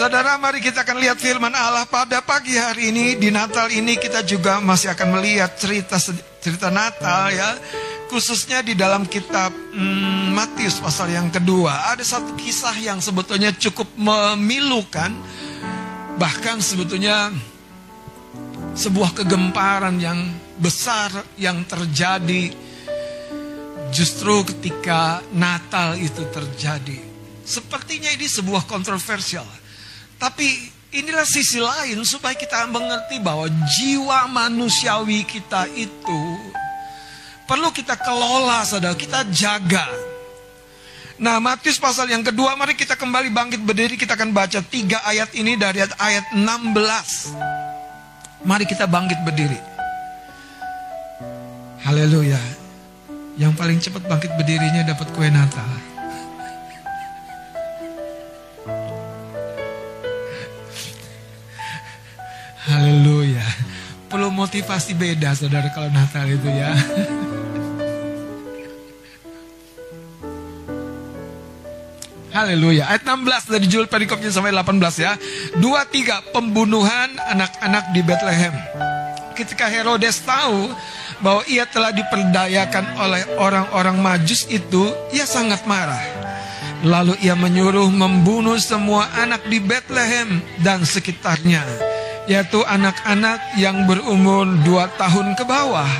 Saudara, mari kita akan lihat firman Allah pada pagi hari ini. Di Natal ini kita juga masih akan melihat cerita cerita Natal ya. Khususnya di dalam kitab hmm, Matius pasal yang kedua. Ada satu kisah yang sebetulnya cukup memilukan. Bahkan sebetulnya sebuah kegemparan yang besar yang terjadi justru ketika Natal itu terjadi. Sepertinya ini sebuah kontroversial. Tapi inilah sisi lain supaya kita mengerti bahwa jiwa manusiawi kita itu perlu kita kelola, saudara, kita jaga. Nah, Matius pasal yang kedua, mari kita kembali bangkit berdiri, kita akan baca tiga ayat ini dari ayat 16. Mari kita bangkit berdiri. Haleluya. Yang paling cepat bangkit berdirinya dapat kue Natal. Haleluya. Perlu motivasi beda saudara kalau Natal itu ya. Haleluya. Ayat 16 dari judul perikopnya sampai 18 ya. Dua tiga pembunuhan anak-anak di Bethlehem. Ketika Herodes tahu bahwa ia telah diperdayakan oleh orang-orang Majus itu, ia sangat marah. Lalu ia menyuruh membunuh semua anak di Bethlehem dan sekitarnya yaitu anak-anak yang berumur dua tahun ke bawah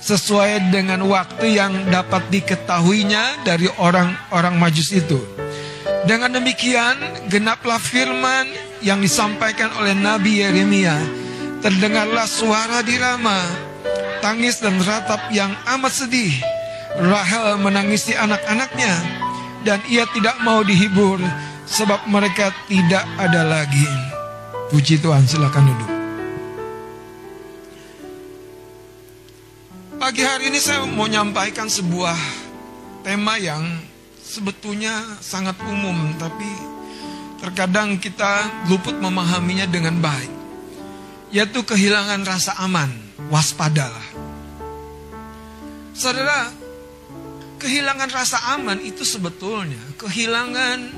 sesuai dengan waktu yang dapat diketahuinya dari orang-orang majus itu. Dengan demikian, genaplah firman yang disampaikan oleh Nabi Yeremia. Terdengarlah suara di Rama, tangis dan ratap yang amat sedih. Rahel menangisi anak-anaknya, dan ia tidak mau dihibur, sebab mereka tidak ada lagi. Puji Tuhan, silakan duduk. Pagi hari ini saya mau menyampaikan sebuah tema yang sebetulnya sangat umum, tapi terkadang kita luput memahaminya dengan baik, yaitu kehilangan rasa aman. Waspadalah, saudara. Kehilangan rasa aman itu sebetulnya kehilangan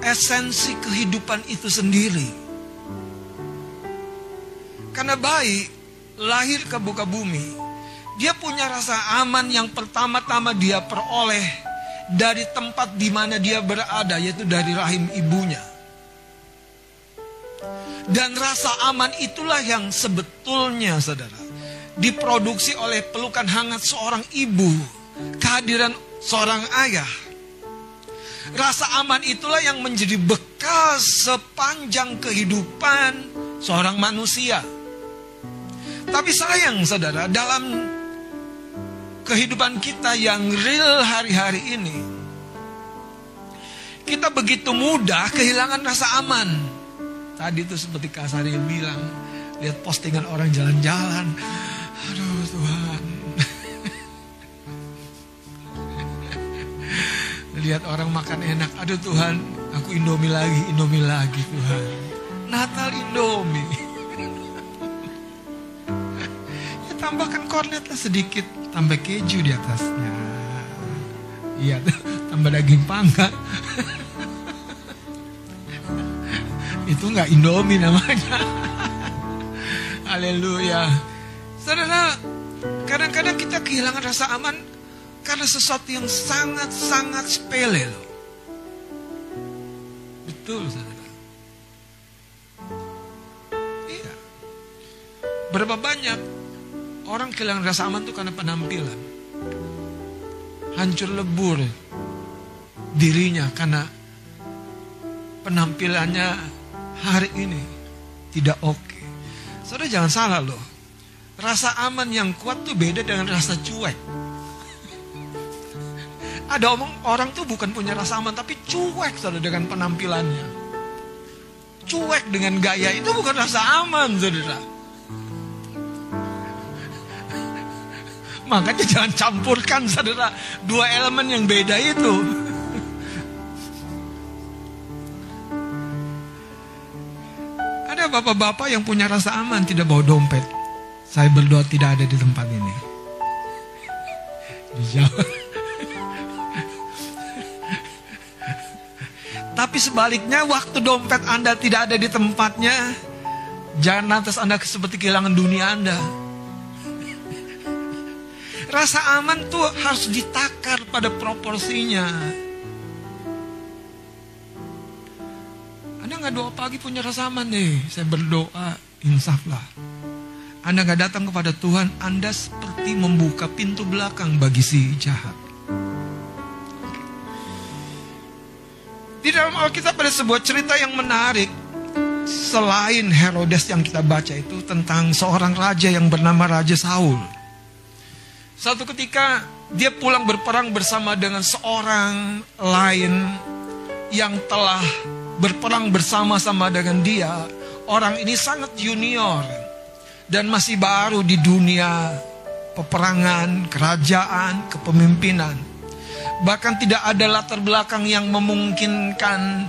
esensi kehidupan itu sendiri. Karena bayi lahir ke buka bumi, dia punya rasa aman yang pertama-tama dia peroleh dari tempat di mana dia berada, yaitu dari rahim ibunya. Dan rasa aman itulah yang sebetulnya, saudara, diproduksi oleh pelukan hangat seorang ibu, kehadiran seorang ayah. Rasa aman itulah yang menjadi bekas sepanjang kehidupan seorang manusia. Tapi sayang saudara, dalam kehidupan kita yang real hari-hari ini, kita begitu mudah kehilangan rasa aman. Tadi itu seperti Kak Sari bilang, lihat postingan orang jalan-jalan. Aduh Tuhan. lihat orang makan enak. Aduh Tuhan, aku Indomie lagi, Indomie lagi Tuhan. Natal Indomie. Tambahkan kornet lah sedikit, tambah keju di atasnya. Iya, tambah daging panggang. Itu nggak Indomie namanya. Haleluya. Saudara, kadang-kadang kita kehilangan rasa aman karena sesuatu yang sangat-sangat sepele loh. Betul, saudara. Iya. Berapa banyak Orang kehilangan rasa aman itu karena penampilan. Hancur lebur dirinya karena penampilannya hari ini tidak oke. Okay. Saudara jangan salah loh. Rasa aman yang kuat tuh beda dengan rasa cuek. Ada omong orang tuh bukan punya rasa aman tapi cuek saudara dengan penampilannya. Cuek dengan gaya itu bukan rasa aman saudara. Makanya jangan campurkan saudara dua elemen yang beda itu. Ada bapak-bapak yang punya rasa aman tidak bawa dompet. Saya berdoa tidak ada di tempat ini. Tapi sebaliknya waktu dompet Anda tidak ada di tempatnya, jangan lantas Anda seperti kehilangan dunia Anda. Rasa aman tuh harus ditakar pada proporsinya. Anda nggak doa pagi punya rasa aman nih. Saya berdoa, insaflah. Anda nggak datang kepada Tuhan, Anda seperti membuka pintu belakang bagi si jahat. Di dalam Alkitab ada sebuah cerita yang menarik. Selain Herodes yang kita baca itu tentang seorang raja yang bernama Raja Saul. Satu ketika dia pulang berperang bersama dengan seorang lain yang telah berperang bersama-sama dengan dia. Orang ini sangat junior dan masih baru di dunia peperangan, kerajaan, kepemimpinan. Bahkan tidak ada latar belakang yang memungkinkan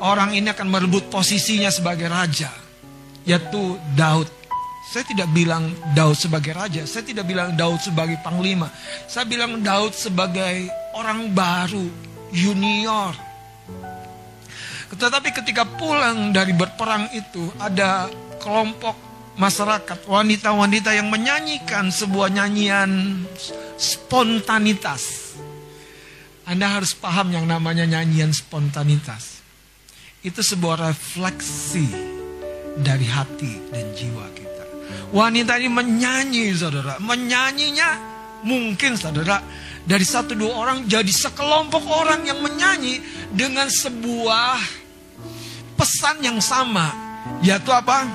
orang ini akan merebut posisinya sebagai raja. Yaitu Daud. Saya tidak bilang Daud sebagai raja. Saya tidak bilang Daud sebagai panglima. Saya bilang Daud sebagai orang baru, junior. Tetapi ketika pulang dari berperang itu ada kelompok masyarakat wanita-wanita yang menyanyikan sebuah nyanyian spontanitas. Anda harus paham yang namanya nyanyian spontanitas. Itu sebuah refleksi dari hati dan jiwa kita. Wanita ini menyanyi saudara. Menyanyinya mungkin saudara. Dari satu dua orang jadi sekelompok orang yang menyanyi dengan sebuah pesan yang sama. Yaitu apa?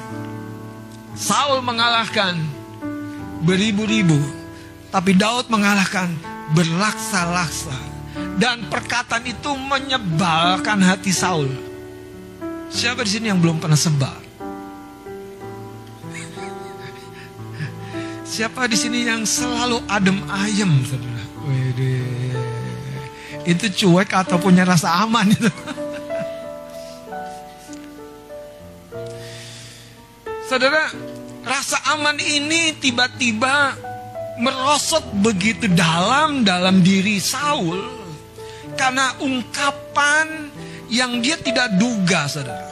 Saul mengalahkan beribu-ribu. Tapi Daud mengalahkan berlaksa-laksa. Dan perkataan itu menyebalkan hati Saul. Siapa di sini yang belum pernah sebal? Siapa di sini yang selalu adem ayem, saudara? Wede. Itu cuek atau punya rasa aman itu. Saudara, rasa aman ini tiba-tiba merosot begitu dalam dalam diri Saul karena ungkapan yang dia tidak duga, saudara.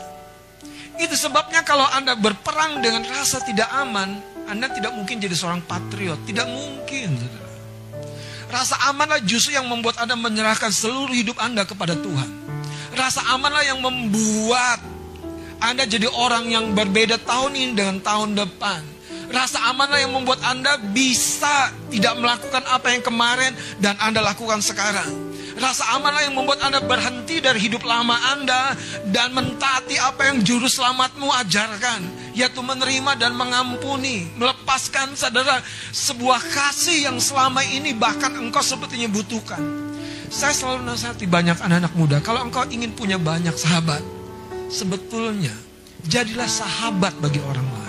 Itu sebabnya kalau Anda berperang dengan rasa tidak aman, Anda tidak mungkin jadi seorang patriot. Tidak mungkin, saudara. Rasa amanlah justru yang membuat Anda menyerahkan seluruh hidup Anda kepada Tuhan. Rasa amanlah yang membuat Anda jadi orang yang berbeda tahun ini dengan tahun depan. Rasa amanlah yang membuat Anda bisa tidak melakukan apa yang kemarin dan Anda lakukan sekarang. Rasa amanah yang membuat Anda berhenti dari hidup lama Anda dan mentaati apa yang juru selamatmu ajarkan, yaitu menerima dan mengampuni, melepaskan saudara sebuah kasih yang selama ini bahkan engkau sepertinya butuhkan. Saya selalu nasihati banyak anak-anak muda, kalau engkau ingin punya banyak sahabat, sebetulnya jadilah sahabat bagi orang lain.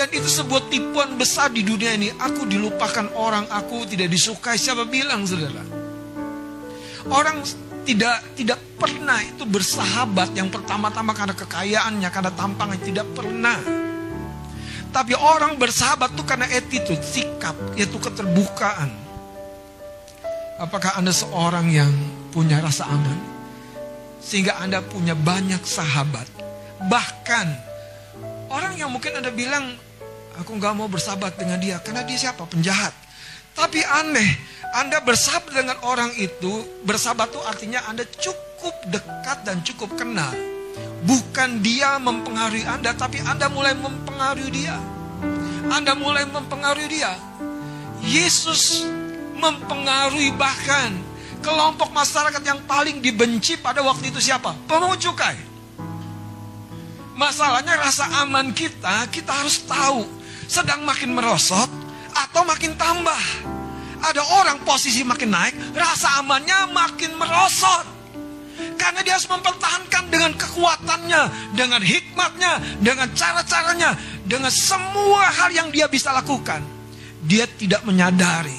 Dan itu sebuah tipuan besar di dunia ini. Aku dilupakan orang, aku tidak disukai. Siapa bilang, saudara? Orang tidak tidak pernah itu bersahabat yang pertama-tama karena kekayaannya, karena tampangnya tidak pernah. Tapi orang bersahabat itu karena attitude, sikap, yaitu keterbukaan. Apakah Anda seorang yang punya rasa aman? Sehingga Anda punya banyak sahabat. Bahkan orang yang mungkin Anda bilang Aku nggak mau bersahabat dengan dia karena dia siapa? Penjahat. Tapi aneh, Anda bersahabat dengan orang itu, bersahabat itu artinya Anda cukup dekat dan cukup kenal. Bukan dia mempengaruhi Anda, tapi Anda mulai mempengaruhi dia. Anda mulai mempengaruhi dia. Yesus mempengaruhi bahkan kelompok masyarakat yang paling dibenci pada waktu itu siapa? Pemungut cukai. Masalahnya rasa aman kita, kita harus tahu sedang makin merosot atau makin tambah. Ada orang posisi makin naik, rasa amannya makin merosot. Karena dia harus mempertahankan dengan kekuatannya, dengan hikmatnya, dengan cara-caranya, dengan semua hal yang dia bisa lakukan. Dia tidak menyadari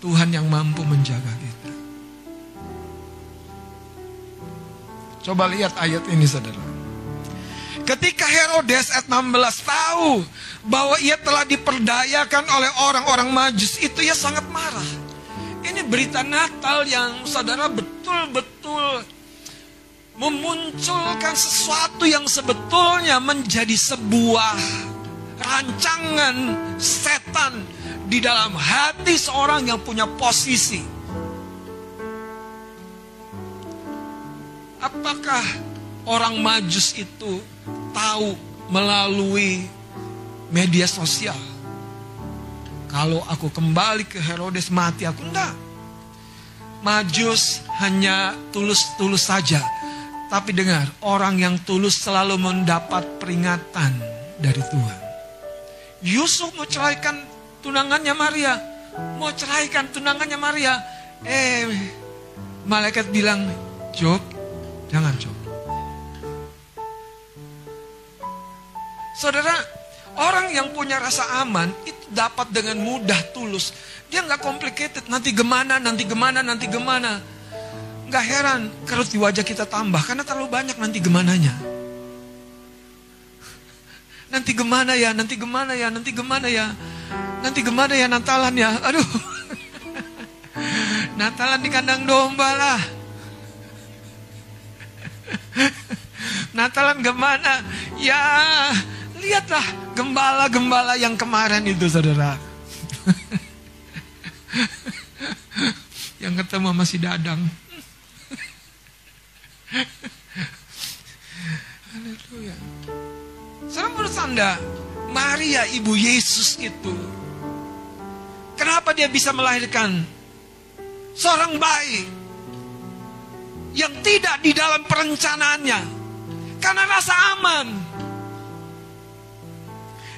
Tuhan yang mampu menjaga kita. Coba lihat ayat ini saudara. Ketika Herodes ayat 16 tahu bahwa ia telah diperdayakan oleh orang-orang majus, itu ia sangat marah. Ini berita Natal yang saudara betul-betul memunculkan sesuatu yang sebetulnya menjadi sebuah rancangan setan di dalam hati seorang yang punya posisi. Apakah orang majus itu tahu melalui media sosial? Kalau aku kembali ke Herodes mati aku enggak. Majus hanya tulus-tulus saja. Tapi dengar, orang yang tulus selalu mendapat peringatan dari Tuhan. Yusuf mau ceraikan tunangannya Maria. Mau ceraikan tunangannya Maria. Eh, malaikat bilang, Job, jangan Job. Saudara, Orang yang punya rasa aman itu dapat dengan mudah tulus. Dia nggak complicated. Nanti gimana, nanti gimana, nanti gimana. Nggak heran kalau di wajah kita tambah karena terlalu banyak nanti gimananya. Nanti gimana ya, nanti gimana ya, nanti gimana ya. Nanti gimana ya Natalan ya. Aduh. Natalan di kandang domba lah. Natalan gimana? Ya, lihatlah gembala-gembala yang kemarin itu saudara. yang ketemu masih dadang. Haleluya. Saudara menurut Anda, Maria ibu Yesus itu, kenapa dia bisa melahirkan seorang bayi yang tidak di dalam perencanaannya? Karena rasa aman.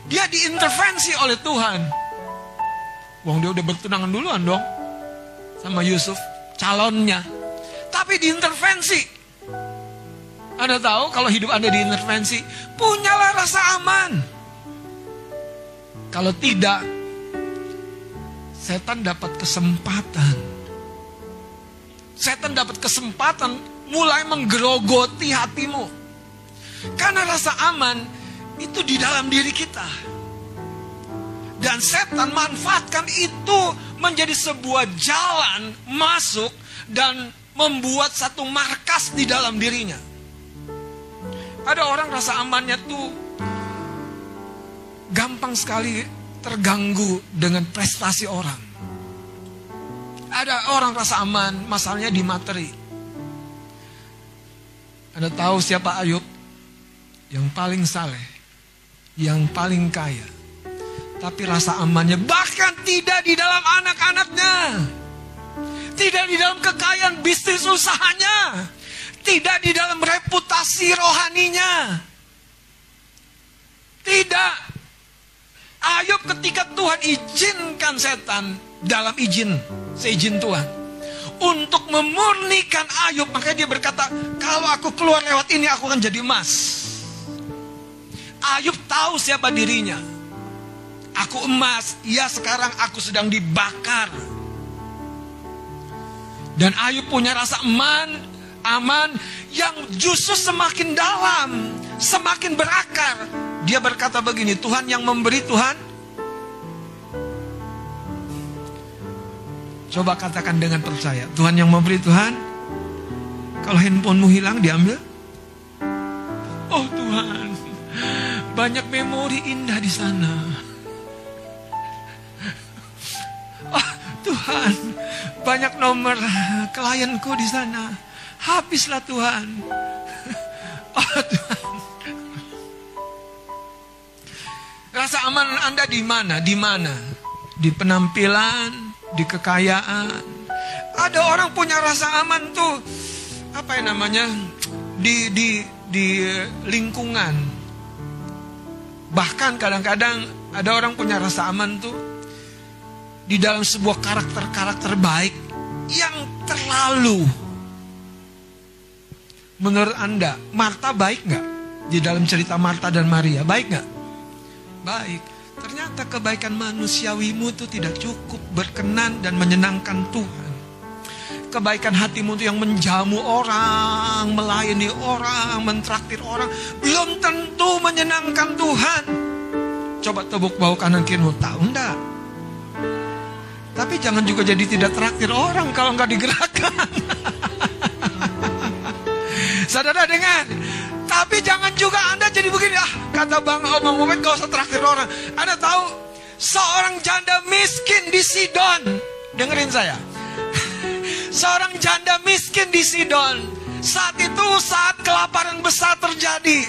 Dia diintervensi oleh Tuhan. Wong dia udah bertunangan duluan dong. Sama Yusuf, calonnya. Tapi diintervensi. Anda tahu kalau hidup Anda diintervensi, punyalah rasa aman. Kalau tidak, setan dapat kesempatan. Setan dapat kesempatan mulai menggerogoti hatimu. Karena rasa aman itu di dalam diri kita. Dan setan manfaatkan itu menjadi sebuah jalan masuk dan membuat satu markas di dalam dirinya. Ada orang rasa amannya tuh gampang sekali terganggu dengan prestasi orang. Ada orang rasa aman, masalahnya di materi. Anda tahu siapa Ayub? Yang paling saleh yang paling kaya. Tapi rasa amannya bahkan tidak di dalam anak-anaknya. Tidak di dalam kekayaan bisnis usahanya. Tidak di dalam reputasi rohaninya. Tidak. Ayub ketika Tuhan izinkan setan dalam izin, seizin Tuhan. Untuk memurnikan Ayub, makanya dia berkata, kalau aku keluar lewat ini aku akan jadi emas. Ayub tahu siapa dirinya. Aku emas, ya sekarang aku sedang dibakar. Dan Ayub punya rasa aman, aman yang justru semakin dalam, semakin berakar. Dia berkata begini, Tuhan yang memberi Tuhan. Coba katakan dengan percaya, Tuhan yang memberi Tuhan. Kalau handphonemu hilang diambil. Oh Tuhan, banyak memori indah di sana. Oh, Tuhan, banyak nomor klienku di sana. Habislah Tuhan. Oh Tuhan. Rasa aman Anda di mana? Di mana? Di penampilan, di kekayaan. Ada orang punya rasa aman tuh apa yang namanya? Di di di lingkungan, Bahkan kadang-kadang ada orang punya rasa aman tuh di dalam sebuah karakter-karakter baik yang terlalu. Menurut Anda, Marta baik nggak? Di dalam cerita Marta dan Maria, baik nggak? Baik. Ternyata kebaikan manusiawimu itu tidak cukup berkenan dan menyenangkan Tuhan kebaikan hatimu itu yang menjamu orang, melayani orang, mentraktir orang, belum tentu menyenangkan Tuhan. Coba tepuk bau kanan kirimu, tahu enggak? Tapi jangan juga jadi tidak traktir orang kalau nggak digerakkan. Saudara dengar, tapi jangan juga Anda jadi begini, ah kata Bang Omong Muhammad gak usah traktir orang. Anda tahu, seorang janda miskin di Sidon, dengerin saya. Seorang janda miskin di Sidon, saat itu saat kelaparan besar terjadi,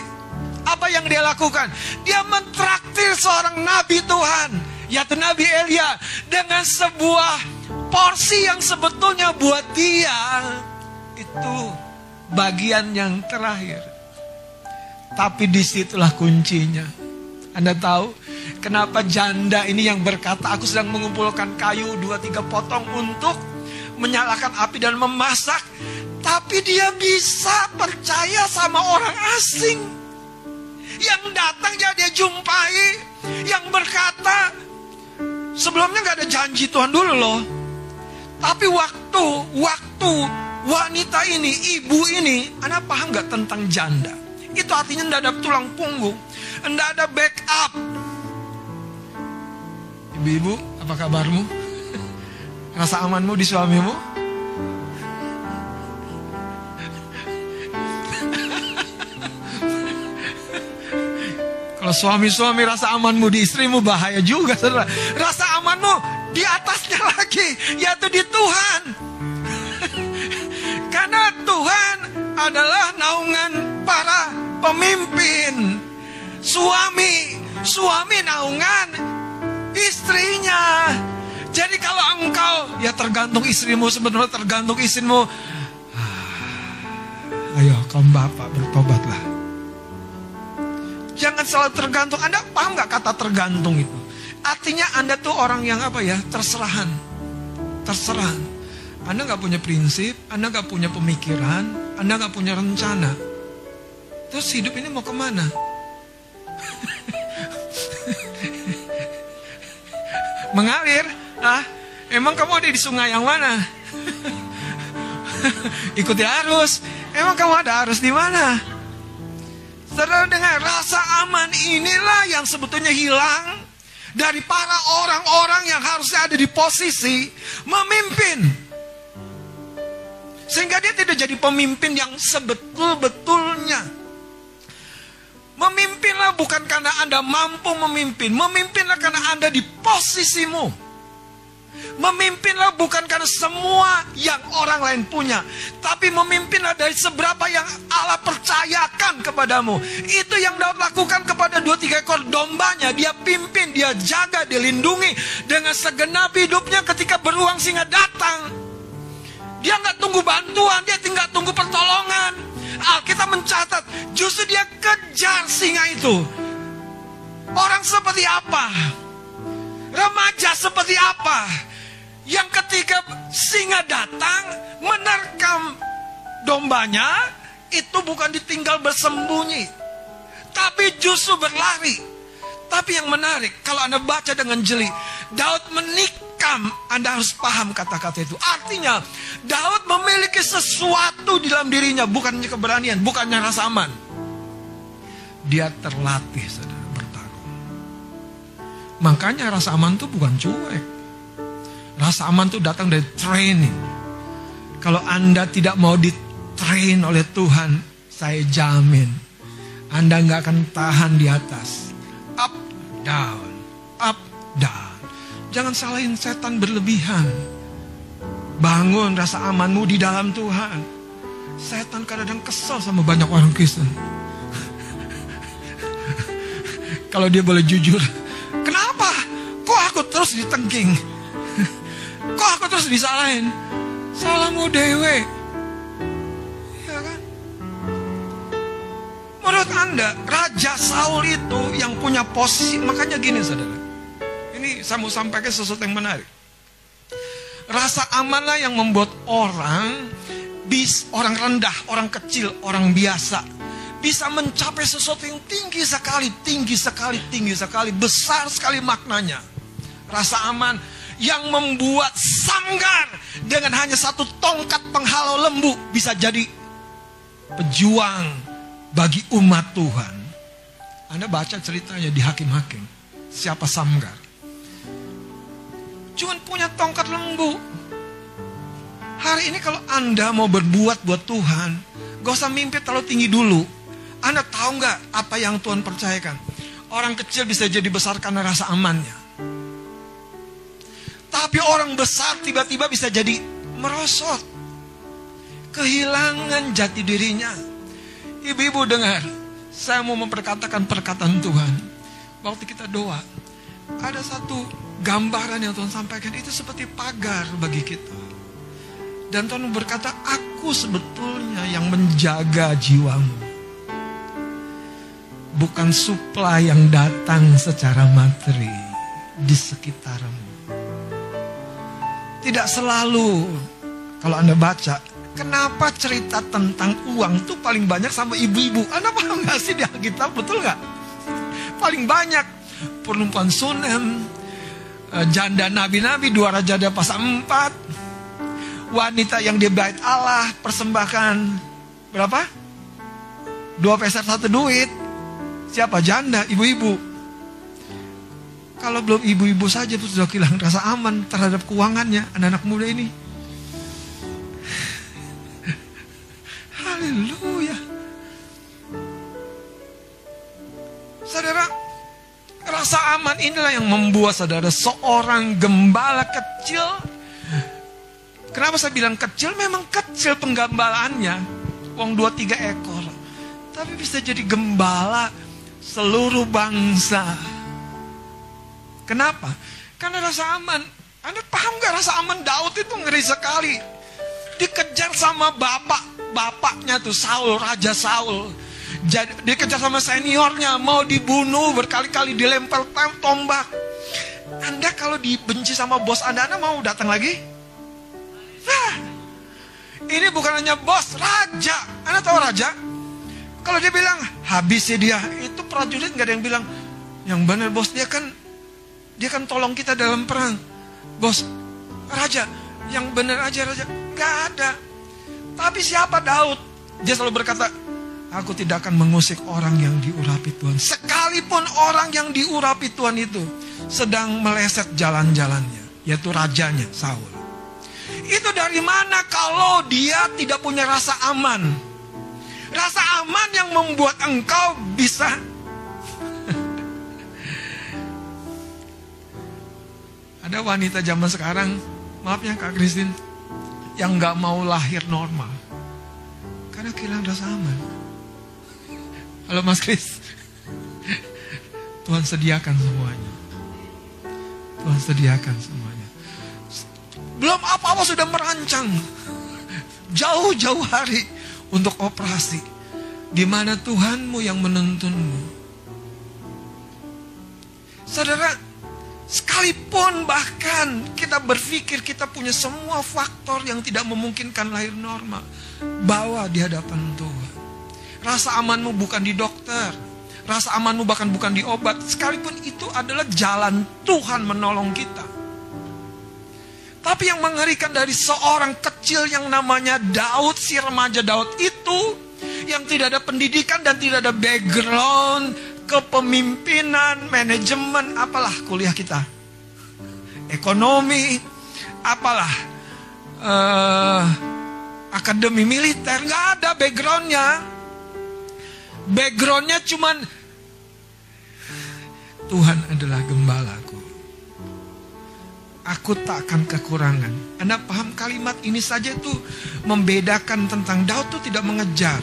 apa yang dia lakukan? Dia mentraktir seorang nabi Tuhan yaitu Nabi Elia dengan sebuah porsi yang sebetulnya buat dia itu bagian yang terakhir. Tapi di situlah kuncinya. Anda tahu kenapa janda ini yang berkata aku sedang mengumpulkan kayu dua tiga potong untuk menyalakan api dan memasak. Tapi dia bisa percaya sama orang asing. Yang datang jadi dia jumpai. Yang berkata Sebelumnya nggak ada janji Tuhan dulu loh. Tapi waktu, waktu wanita ini, ibu ini, Anda paham nggak tentang janda? Itu artinya nggak ada tulang punggung, nggak ada backup. Ibu-ibu, apa kabarmu? Rasa amanmu di suamimu? Kalau suami-suami rasa amanmu di istrimu bahaya juga saudara. Rasa amanmu di atasnya lagi, yaitu di Tuhan. Karena Tuhan adalah naungan para pemimpin. Suami, suami naungan istrinya. Jadi kalau engkau, ya tergantung istrimu, sebenarnya tergantung istrimu. Ah, ayo kaum bapak bertobatlah. Jangan selalu tergantung. Anda paham nggak kata tergantung itu? Artinya Anda tuh orang yang apa ya? Terserahan. Terserahan. Anda nggak punya prinsip, Anda nggak punya pemikiran, Anda nggak punya rencana. Terus hidup ini mau ke mana? Mengalir? Ah, emang kamu ada di sungai yang mana? Ikuti arus. Emang kamu ada arus di mana? Saudara dengar, rasa aman inilah yang sebetulnya hilang dari para orang-orang yang harusnya ada di posisi memimpin. Sehingga dia tidak jadi pemimpin yang sebetul-betulnya. Memimpinlah bukan karena Anda mampu memimpin, memimpinlah karena Anda di posisimu. Memimpinlah bukan karena semua yang orang lain punya. Tapi memimpinlah dari seberapa yang Allah percayakan kepadamu. Itu yang Daud lakukan kepada dua tiga ekor dombanya. Dia pimpin, dia jaga, dia lindungi. Dengan segenap hidupnya ketika beruang singa datang. Dia nggak tunggu bantuan, dia tinggal tunggu pertolongan. Alkitab mencatat, justru dia kejar singa itu. Orang seperti apa? Remaja seperti apa? Yang ketika singa datang menerkam dombanya, itu bukan ditinggal bersembunyi. Tapi justru berlari. Tapi yang menarik, kalau Anda baca dengan jeli, Daud menikam, Anda harus paham kata-kata itu. Artinya, Daud memiliki sesuatu di dalam dirinya, bukannya keberanian, bukannya rasa aman. Dia terlatih. Makanya rasa aman itu bukan cuek. Rasa aman itu datang dari training. Kalau Anda tidak mau ditrain oleh Tuhan, saya jamin Anda nggak akan tahan di atas. Up, down, up, down. Jangan salahin setan berlebihan. Bangun rasa amanmu di dalam Tuhan. Setan kadang-kadang kesel sama banyak orang Kristen. Kalau dia boleh jujur, Kenapa? Kok aku terus ditengking? Kok aku terus disalahin? Salahmu dewe. Ya kan? Menurut Anda, Raja Saul itu yang punya posisi, makanya gini saudara. Ini saya mau sampaikan sesuatu yang menarik. Rasa amanlah yang membuat orang bis orang rendah, orang kecil, orang biasa bisa mencapai sesuatu yang tinggi sekali, tinggi sekali, tinggi sekali, besar sekali maknanya. Rasa aman yang membuat sanggar dengan hanya satu tongkat penghalau lembu bisa jadi pejuang bagi umat Tuhan. Anda baca ceritanya di Hakim-Hakim. Siapa Samgar? Cuman punya tongkat lembu. Hari ini kalau Anda mau berbuat buat Tuhan, gak usah mimpi terlalu tinggi dulu. Anda tahu nggak apa yang Tuhan percayakan? Orang kecil bisa jadi besar karena rasa amannya. Tapi orang besar tiba-tiba bisa jadi merosot. Kehilangan jati dirinya. Ibu-ibu dengar, saya mau memperkatakan perkataan Tuhan. Waktu kita doa, ada satu gambaran yang Tuhan sampaikan itu seperti pagar bagi kita. Dan Tuhan berkata, aku sebetulnya yang menjaga jiwamu. Bukan suplai yang datang secara materi di sekitarmu. Tidak selalu, kalau Anda baca, kenapa cerita tentang uang itu paling banyak sama ibu-ibu? Anda paham gak sih di Alkitab, betul gak? Paling banyak perempuan sunem, eh, janda nabi-nabi, dua raja ada pasal empat, wanita yang di bait Allah persembahkan berapa? Dua peser satu duit. Siapa? Janda, ibu-ibu. Kalau belum ibu-ibu saja sudah kehilangan rasa aman terhadap keuangannya anak-anak muda ini. Haleluya. Saudara, rasa aman inilah yang membuat saudara seorang gembala kecil Kenapa saya bilang kecil? Memang kecil penggambalaannya. Wong dua tiga ekor. Tapi bisa jadi gembala seluruh bangsa. Kenapa? Karena rasa aman. Anda paham gak rasa aman Daud itu ngeri sekali. Dikejar sama bapak, bapaknya tuh Saul, Raja Saul. Jadi, dikejar sama seniornya, mau dibunuh, berkali-kali dilempar tombak. Anda kalau dibenci sama bos Anda, Anda mau datang lagi? Nah, ini bukan hanya bos, raja. Anda tahu raja? Kalau dia bilang habis ya dia, itu prajurit nggak ada yang bilang yang benar bos dia kan dia kan tolong kita dalam perang. Bos, raja, yang benar aja raja, nggak ada. Tapi siapa Daud? Dia selalu berkata, aku tidak akan mengusik orang yang diurapi Tuhan. Sekalipun orang yang diurapi Tuhan itu sedang meleset jalan-jalannya, yaitu rajanya Saul. Itu dari mana kalau dia tidak punya rasa aman? Rasa aman yang membuat engkau bisa Ada wanita zaman sekarang, maaf ya Kak Kristin, yang nggak mau lahir normal. Karena kehilangan rasa aman. Halo Mas Kris. Tuhan sediakan semuanya. Tuhan sediakan semuanya. Belum apa-apa sudah merancang. Jauh-jauh hari untuk operasi. Di mana Tuhanmu yang menuntunmu. Saudara, sekalipun bahkan kita berpikir kita punya semua faktor yang tidak memungkinkan lahir normal. Bawa di hadapan Tuhan. Rasa amanmu bukan di dokter. Rasa amanmu bahkan bukan di obat. Sekalipun itu adalah jalan Tuhan menolong kita. Tapi yang mengerikan dari seorang kecil yang namanya Daud, si remaja Daud itu, yang tidak ada pendidikan dan tidak ada background, kepemimpinan, manajemen, apalah kuliah kita. Ekonomi, apalah. Uh, akademi militer, nggak ada backgroundnya. Backgroundnya cuman Tuhan adalah gembalaku aku tak akan kekurangan. Anda paham kalimat ini saja itu membedakan tentang Daud itu tidak mengejar.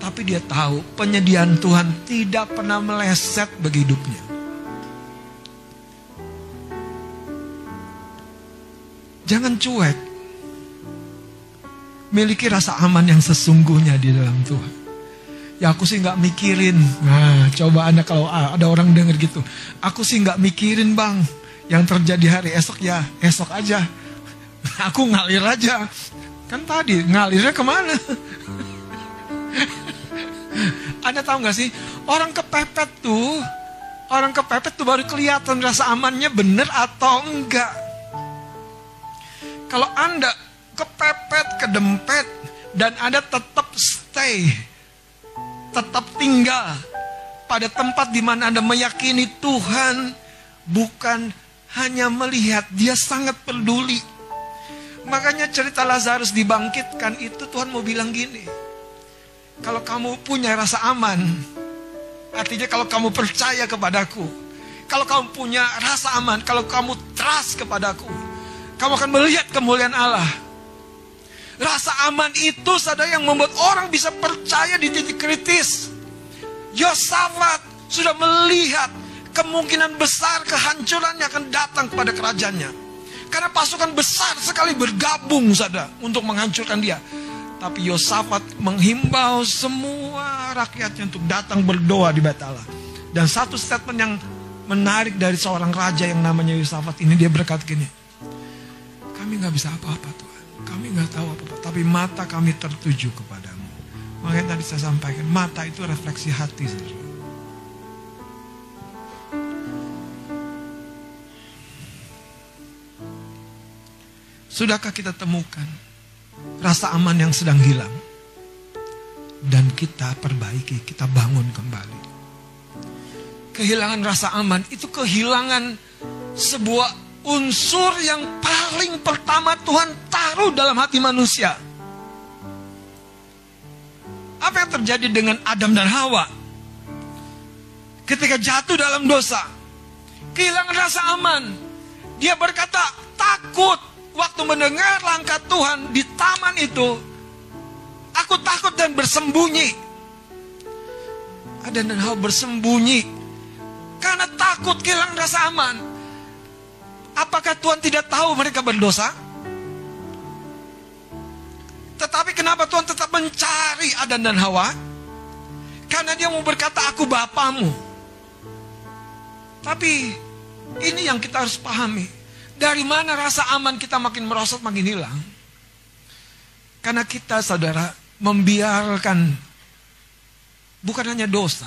Tapi dia tahu penyediaan Tuhan tidak pernah meleset bagi hidupnya. Jangan cuek. Miliki rasa aman yang sesungguhnya di dalam Tuhan. Ya aku sih nggak mikirin. Nah coba anda kalau ada orang denger gitu. Aku sih nggak mikirin bang yang terjadi hari esok ya esok aja. Aku ngalir aja. Kan tadi ngalirnya ke mana? Anda tahu nggak sih orang kepepet tuh orang kepepet tuh baru kelihatan rasa amannya bener atau enggak. Kalau Anda kepepet, kedempet dan Anda tetap stay, tetap tinggal pada tempat di mana Anda meyakini Tuhan bukan hanya melihat, dia sangat peduli. Makanya cerita Lazarus dibangkitkan itu Tuhan mau bilang gini. Kalau kamu punya rasa aman, artinya kalau kamu percaya kepadaku, kalau kamu punya rasa aman, kalau kamu trust kepadaku, kamu akan melihat kemuliaan Allah. Rasa aman itu sadar yang membuat orang bisa percaya di titik kritis. Yosafat sudah melihat kemungkinan besar kehancuran yang akan datang kepada kerajaannya. Karena pasukan besar sekali bergabung sada untuk menghancurkan dia. Tapi Yosafat menghimbau semua rakyatnya untuk datang berdoa di Bait Allah. Dan satu statement yang menarik dari seorang raja yang namanya Yosafat ini dia berkata gini. Kami nggak bisa apa-apa Tuhan. Kami nggak tahu apa-apa. Tapi mata kami tertuju kepadamu. Makanya tadi saya sampaikan mata itu refleksi hati. Saudara. Sudahkah kita temukan rasa aman yang sedang hilang? Dan kita perbaiki, kita bangun kembali. Kehilangan rasa aman itu kehilangan sebuah unsur yang paling pertama Tuhan taruh dalam hati manusia. Apa yang terjadi dengan Adam dan Hawa? Ketika jatuh dalam dosa, kehilangan rasa aman. Dia berkata, takut waktu mendengar langkah Tuhan di taman itu, aku takut dan bersembunyi. Ada dan hal bersembunyi karena takut kehilangan rasa aman. Apakah Tuhan tidak tahu mereka berdosa? Tetapi kenapa Tuhan tetap mencari Adan dan Hawa? Karena dia mau berkata aku bapamu. Tapi ini yang kita harus pahami. Dari mana rasa aman kita makin merosot, makin hilang? Karena kita, saudara, membiarkan bukan hanya dosa,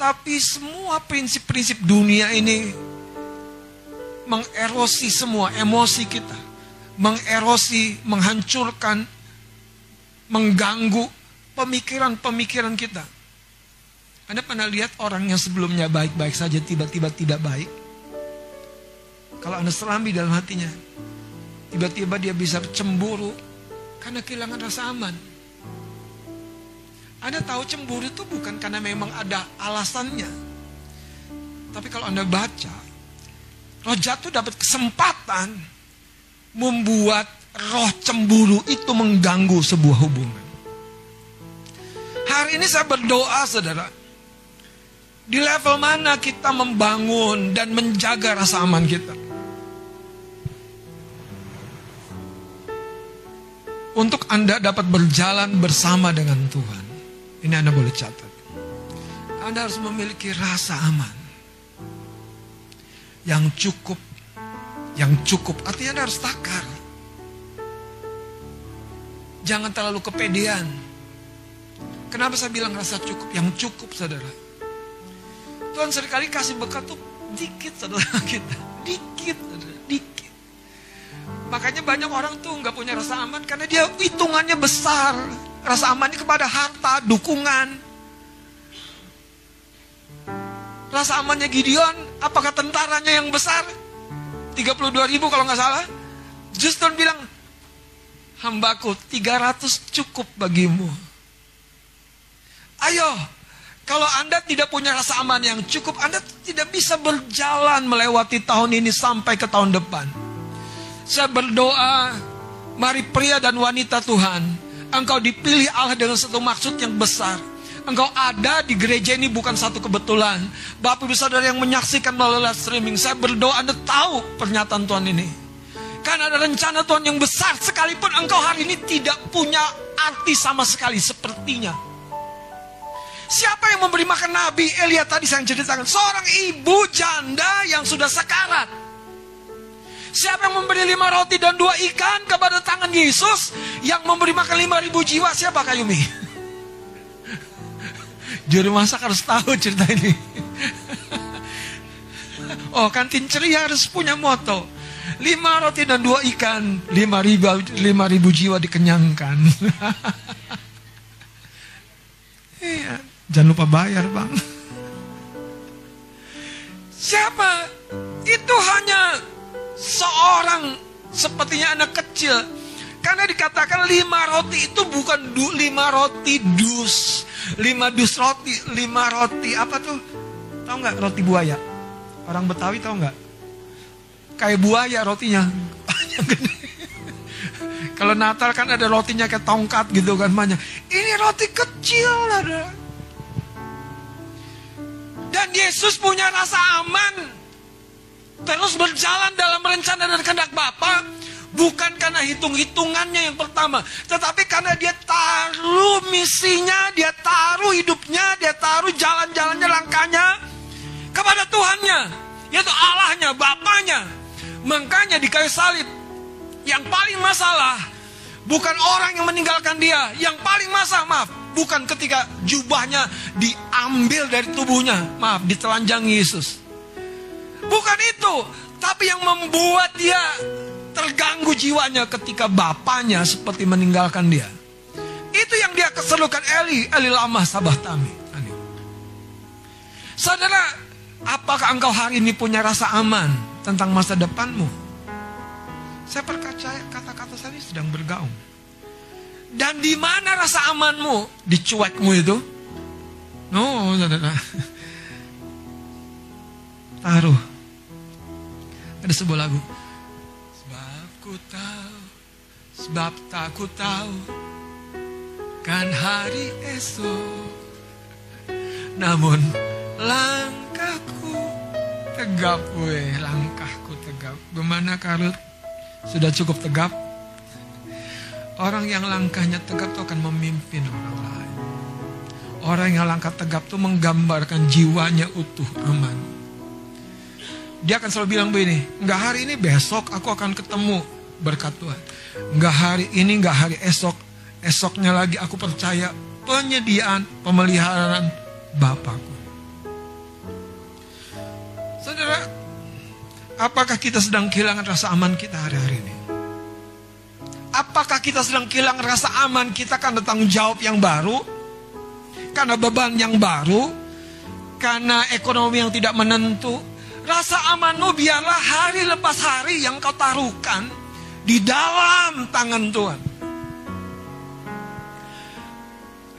tapi semua prinsip-prinsip dunia ini mengerosi semua emosi kita, mengerosi, menghancurkan, mengganggu pemikiran-pemikiran kita. Anda pernah lihat orang yang sebelumnya baik-baik saja tiba-tiba tidak baik? Kalau Anda serambi dalam hatinya, tiba-tiba dia bisa cemburu karena kehilangan rasa aman. Anda tahu cemburu itu bukan karena memang ada alasannya. Tapi kalau Anda baca, roh jatuh dapat kesempatan membuat roh cemburu itu mengganggu sebuah hubungan. Hari ini saya berdoa saudara, di level mana kita membangun dan menjaga rasa aman kita. Untuk Anda dapat berjalan bersama dengan Tuhan. Ini Anda boleh catat. Anda harus memiliki rasa aman. Yang cukup. Yang cukup. Artinya Anda harus takar. Jangan terlalu kepedean. Kenapa saya bilang rasa cukup? Yang cukup saudara. Tuhan sering kali kasih bekat tuh dikit saudara kita. Dikit saudara. Makanya banyak orang tuh nggak punya rasa aman karena dia hitungannya besar. Rasa amannya kepada harta, dukungan. Rasa amannya Gideon, apakah tentaranya yang besar? 32 ribu kalau nggak salah. Justru bilang, hambaku 300 cukup bagimu. Ayo, kalau Anda tidak punya rasa aman yang cukup, Anda tidak bisa berjalan melewati tahun ini sampai ke tahun depan. Saya berdoa, mari pria dan wanita Tuhan, Engkau dipilih Allah dengan satu maksud yang besar. Engkau ada di gereja ini bukan satu kebetulan. Bapak Ibu Saudara yang menyaksikan melalui streaming, saya berdoa Anda tahu pernyataan Tuhan ini. Karena ada rencana Tuhan yang besar sekalipun engkau hari ini tidak punya arti sama sekali sepertinya. Siapa yang memberi makan Nabi Elia tadi saya ceritakan? Seorang ibu janda yang sudah sekarat. Siapa yang memberi lima roti dan dua ikan kepada tangan Yesus yang memberi makan lima ribu jiwa? Siapa Kayumi? Juru masak harus tahu cerita ini. oh, kantin ceria harus punya moto. Lima roti dan dua ikan, lima ribu, lima ribu jiwa dikenyangkan. iya, jangan lupa bayar bang. Siapa? Itu hanya seorang sepertinya anak kecil. Karena dikatakan lima roti itu bukan du, lima roti dus. Lima dus roti. Lima roti apa tuh? Tahu nggak roti buaya? Orang Betawi tahu nggak? Kayak buaya rotinya. Kalau Natal kan ada rotinya kayak tongkat gitu kan banyak. Ini roti kecil ada. Dan Yesus punya rasa aman terus berjalan dalam rencana dan kehendak Bapa bukan karena hitung-hitungannya yang pertama, tetapi karena dia taruh misinya, dia taruh hidupnya, dia taruh jalan-jalannya, langkahnya kepada Tuhannya, yaitu Allahnya, Bapaknya. Makanya di kayu salib, yang paling masalah bukan orang yang meninggalkan dia, yang paling masalah, maaf, bukan ketika jubahnya diambil dari tubuhnya, maaf, ditelanjangi Yesus. Bukan itu, tapi yang membuat dia terganggu jiwanya ketika bapaknya seperti meninggalkan dia. Itu yang dia keselukan Eli, Eli lama sabah tami. Saudara, apakah engkau hari ini punya rasa aman tentang masa depanmu? Saya percaya kata-kata saya sedang bergaung. Dan di mana rasa amanmu? Di cuekmu itu? No, saudara. Taruh ada sebuah lagu. Sebab ku tahu, sebab tak ku tahu, kan hari esok. Namun langkahku tegap, weh, langkahku tegap. Bagaimana Karut? Sudah cukup tegap? Orang yang langkahnya tegap itu akan memimpin orang lain. Orang yang langkah tegap itu menggambarkan jiwanya utuh, aman. Dia akan selalu bilang begini, enggak hari ini besok aku akan ketemu berkat Tuhan. Enggak hari ini, enggak hari esok. Esoknya lagi aku percaya penyediaan, pemeliharaan Bapakku. Saudara, apakah kita sedang kehilangan rasa aman kita hari-hari ini? Apakah kita sedang kehilangan rasa aman kita karena tanggung jawab yang baru? Karena beban yang baru? Karena ekonomi yang tidak menentu? Rasa amanmu biarlah hari lepas hari yang kau taruhkan di dalam tangan Tuhan.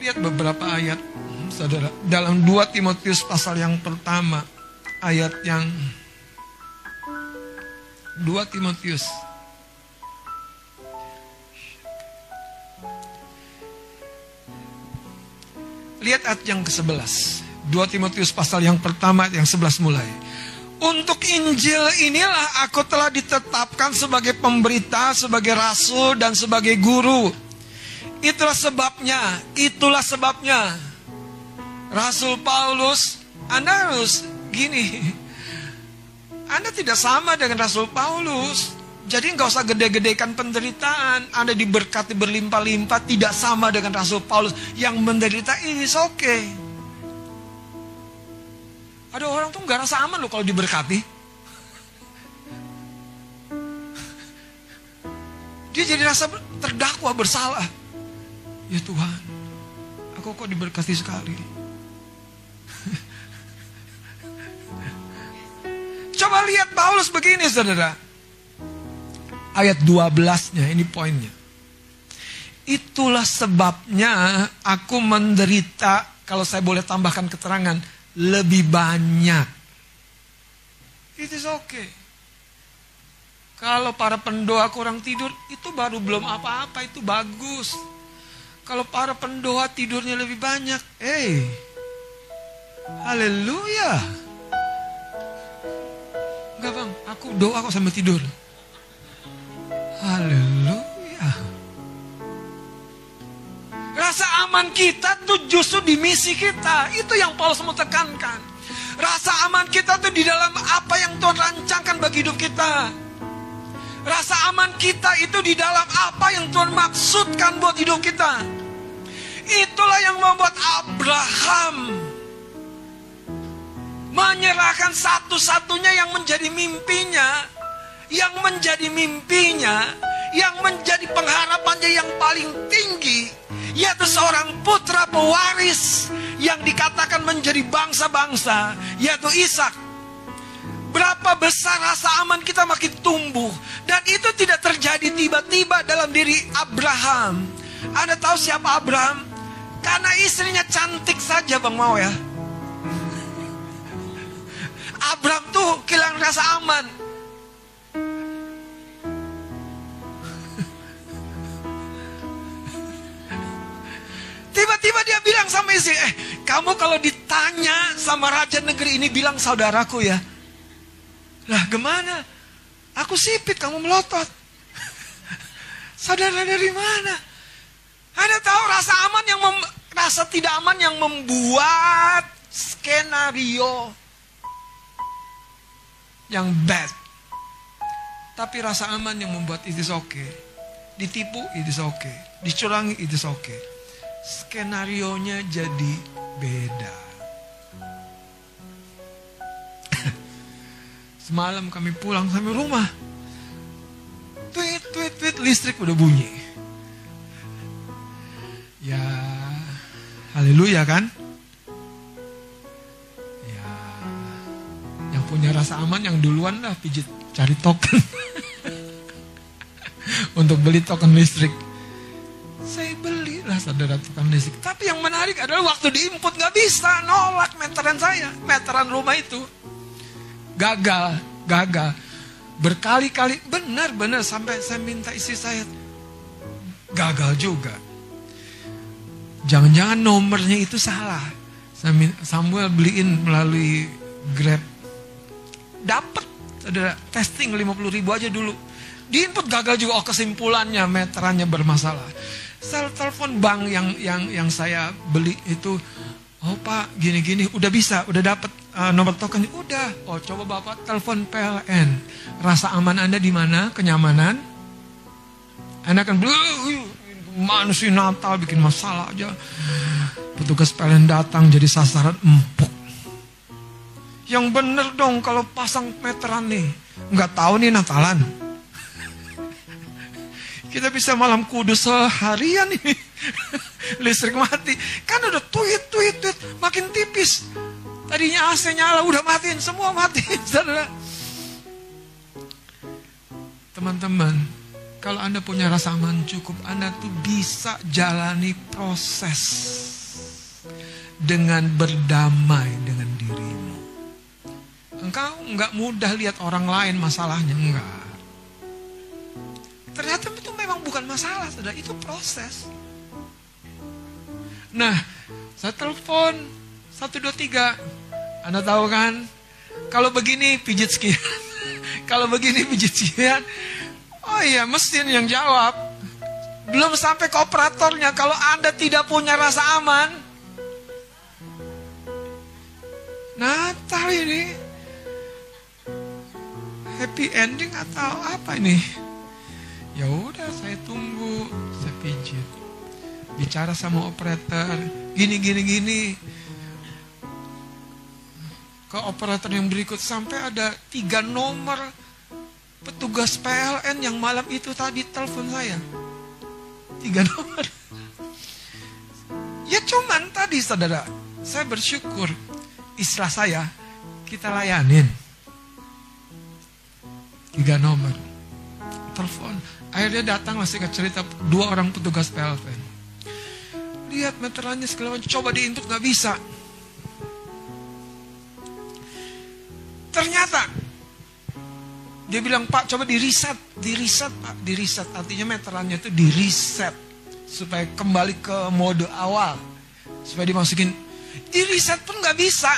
Lihat beberapa ayat, saudara. Dalam 2 Timotius pasal yang pertama, ayat yang 2 Timotius Lihat ayat yang ke-11. 2 Timotius pasal yang pertama yang 11 mulai. Untuk Injil inilah aku telah ditetapkan sebagai pemberita, sebagai rasul, dan sebagai guru. Itulah sebabnya, itulah sebabnya. Rasul Paulus, Anda harus gini. Anda tidak sama dengan Rasul Paulus. Jadi nggak usah gede-gedekan penderitaan. Anda diberkati berlimpah-limpah tidak sama dengan Rasul Paulus yang menderita ini oke. Okay. Ada orang tuh nggak rasa aman loh kalau diberkati. Dia jadi rasa terdakwa bersalah. Ya Tuhan, aku kok diberkati sekali. Coba lihat Paulus begini saudara. Ayat 12-nya, ini poinnya. Itulah sebabnya aku menderita, kalau saya boleh tambahkan keterangan, lebih banyak. It is okay. Kalau para pendoa kurang tidur, itu baru belum apa-apa, itu bagus. Kalau para pendoa tidurnya lebih banyak, eh, hey, haleluya. Enggak bang, aku doa kok sambil tidur. Haleluya. Rasa aman kita tuh justru di misi kita. Itu yang Paulus mau tekankan. Rasa aman kita tuh di dalam apa yang Tuhan rancangkan bagi hidup kita. Rasa aman kita itu di dalam apa yang Tuhan maksudkan buat hidup kita. Itulah yang membuat Abraham menyerahkan satu-satunya yang menjadi mimpinya, yang menjadi mimpinya, yang menjadi pengharapannya yang paling tinggi yaitu seorang putra pewaris yang dikatakan menjadi bangsa-bangsa, yaitu Ishak. Berapa besar rasa aman kita makin tumbuh. Dan itu tidak terjadi tiba-tiba dalam diri Abraham. Anda tahu siapa Abraham? Karena istrinya cantik saja Bang Mau ya. Abraham tuh kehilangan rasa aman. Sama istri, eh kamu kalau ditanya sama raja negeri ini bilang saudaraku ya. Lah gimana? Aku sipit, kamu melotot. Saudara dari mana? Ada tahu rasa aman yang mem, rasa tidak aman yang membuat skenario yang bad. Tapi rasa aman yang membuat it is okay. Ditipu it is okay. Dicurangi it is okay. Skenario-nya jadi beda. Semalam kami pulang sampai rumah. Tweet, tweet, tweet, listrik udah bunyi. Ya, haleluya kan? Ya, yang punya rasa aman yang duluan lah pijit cari token. Untuk beli token listrik. Saya saudara token listrik. Tapi yang menarik adalah waktu diinput nggak bisa nolak meteran saya, meteran rumah itu gagal, gagal. Berkali-kali, benar-benar sampai saya minta istri saya, gagal juga. Jangan-jangan nomornya itu salah. Samuel beliin melalui Grab. Dapat, ada testing 50 ribu aja dulu. Di input gagal juga, oh kesimpulannya meterannya bermasalah. Saya telepon bank yang yang yang saya beli itu, oh pak gini-gini, udah bisa, udah dapat uh, nomor token. Udah. Oh coba bapak telepon PLN rasa aman anda di mana? Kenyamanan? Anda akan manusia Natal bikin masalah aja. Petugas PLN datang jadi sasaran empuk. Yang bener dong kalau pasang meteran nih. Nggak tahu nih Natalan kita bisa malam kudus seharian ini listrik mati kan udah tweet tweet tweet makin tipis Tadinya AC nyala, udah matiin, semua mati. Teman-teman, kalau Anda punya rasa aman cukup, Anda tuh bisa jalani proses dengan berdamai dengan dirimu. Engkau nggak mudah lihat orang lain masalahnya, enggak. Ternyata itu memang bukan masalah, sudah itu proses. Nah, saya telepon satu dua tiga anda tahu kan? Kalau begini pijit sekian. Kalau begini pijit sekian. Oh iya, mesin yang jawab. Belum sampai ke operatornya. Kalau Anda tidak punya rasa aman. Natal ini. Happy ending atau apa ini? Ya udah saya tunggu, saya pijit. Bicara sama operator, gini gini gini ke operator yang berikut sampai ada tiga nomor petugas PLN yang malam itu tadi telepon saya. Tiga nomor. Ya cuman tadi saudara, saya bersyukur istilah saya kita layanin. Tiga nomor. Telepon. Akhirnya datang masih cerita dua orang petugas PLN. Lihat meterannya segala macam, coba diinput nggak bisa. Ternyata dia bilang Pak coba di reset, di reset Pak, di reset artinya meterannya itu di reset supaya kembali ke mode awal supaya dimasukin di reset pun nggak bisa.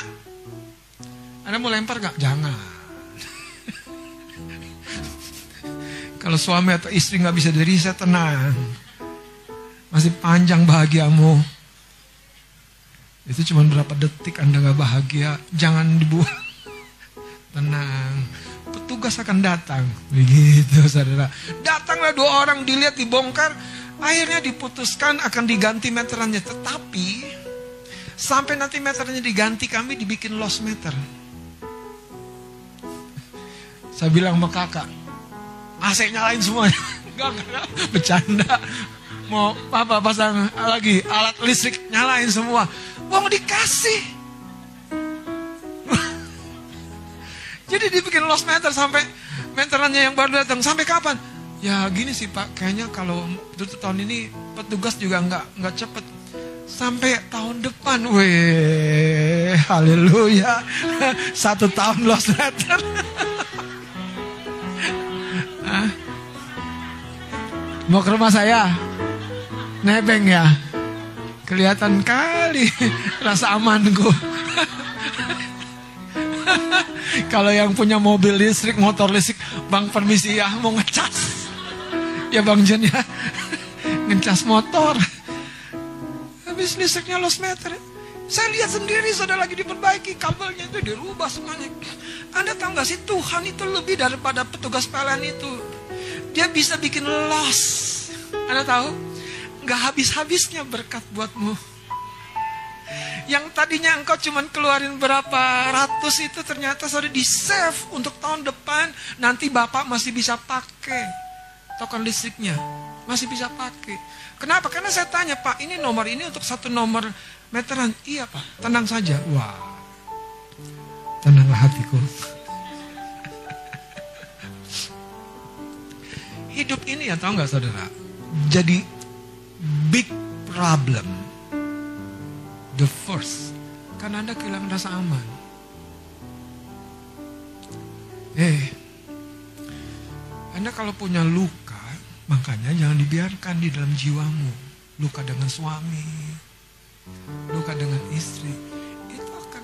Anda mau lempar nggak? Jangan. Kalau suami atau istri nggak bisa di reset tenang, masih panjang bahagiamu. Itu cuma berapa detik Anda nggak bahagia, jangan dibuang. Tenang, petugas akan datang. Begitu saudara. Datanglah dua orang dilihat dibongkar. Akhirnya diputuskan akan diganti meterannya. Tetapi sampai nanti meternya diganti kami dibikin lost meter. Saya bilang sama kakak, AC nyalain semuanya. Enggak, enggak, bercanda. Mau apa pasang lagi alat listrik nyalain semua. Mau dikasih Jadi dibikin lost meter sampai meterannya yang baru datang. Sampai kapan? Ya gini sih Pak, kayaknya kalau tutup tahun ini petugas juga nggak nggak cepet sampai tahun depan. Weh, haleluya. Satu tahun lost Mau ke rumah saya? Nebeng ya? Kelihatan kali rasa amanku. Kalau yang punya mobil listrik, motor listrik, Bang permisi ya mau ngecas. Ya Bang Jen ya. Ngecas motor. Habis listriknya lost meter. Saya lihat sendiri sudah lagi diperbaiki kabelnya itu dirubah semuanya. Anda tahu nggak sih Tuhan itu lebih daripada petugas PLN itu. Dia bisa bikin loss. Anda tahu? Nggak habis-habisnya berkat buatmu. Yang tadinya engkau cuma keluarin berapa ratus itu ternyata sudah di save untuk tahun depan. Nanti bapak masih bisa pakai token listriknya. Masih bisa pakai. Kenapa? Karena saya tanya pak ini nomor ini untuk satu nomor meteran. Iya pak, tenang saja. Wah, tenanglah hatiku. Hidup ini ya tahu nggak saudara? Jadi big problem. The first, karena Anda kehilangan rasa aman. Eh, Anda kalau punya luka, makanya jangan dibiarkan di dalam jiwamu. Luka dengan suami, luka dengan istri, itu akan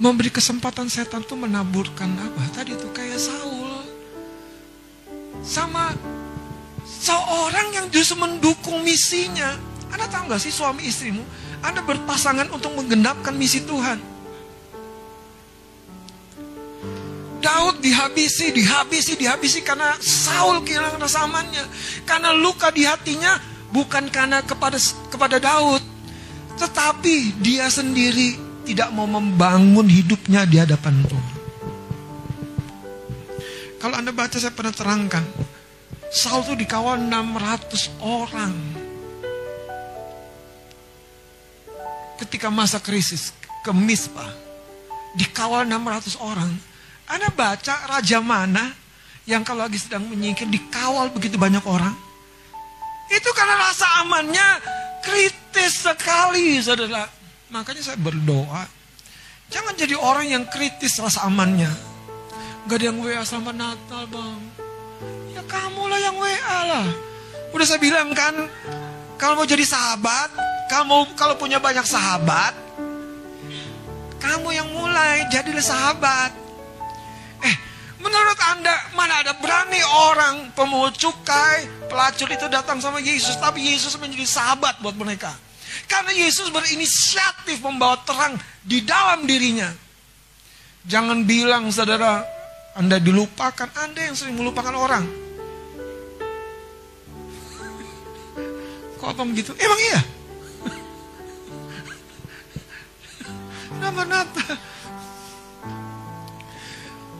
memberi kesempatan setan tuh menaburkan apa? Tadi tuh kayak Saul sama seorang yang justru mendukung misinya. Anda tahu nggak sih suami istrimu? Anda berpasangan untuk menggenapkan misi Tuhan. Daud dihabisi, dihabisi, dihabisi karena Saul kehilangan rasa. Karena luka di hatinya bukan karena kepada kepada Daud, tetapi dia sendiri tidak mau membangun hidupnya di hadapan Tuhan. Kalau Anda baca saya pernah terangkan, Saul itu dikawal 600 orang. Ketika masa krisis ke Mispa, dikawal 600 orang. Anda baca raja mana yang kalau lagi sedang menyingkir dikawal begitu banyak orang? Itu karena rasa amannya kritis sekali, saudara. Makanya saya berdoa, jangan jadi orang yang kritis rasa amannya. Gak ada yang WA selamat Natal bang. Ya kamu lah yang WA lah. Udah saya bilang kan, kalau mau jadi sahabat, kamu kalau punya banyak sahabat, kamu yang mulai jadilah sahabat. Menurut Anda mana ada berani orang pemungut cukai, pelacur itu datang sama Yesus, tapi Yesus menjadi sahabat buat mereka. Karena Yesus berinisiatif membawa terang di dalam dirinya. Jangan bilang saudara, anda dilupakan, Anda yang sering melupakan orang. Kok apa begitu? Emang iya? Nama nata.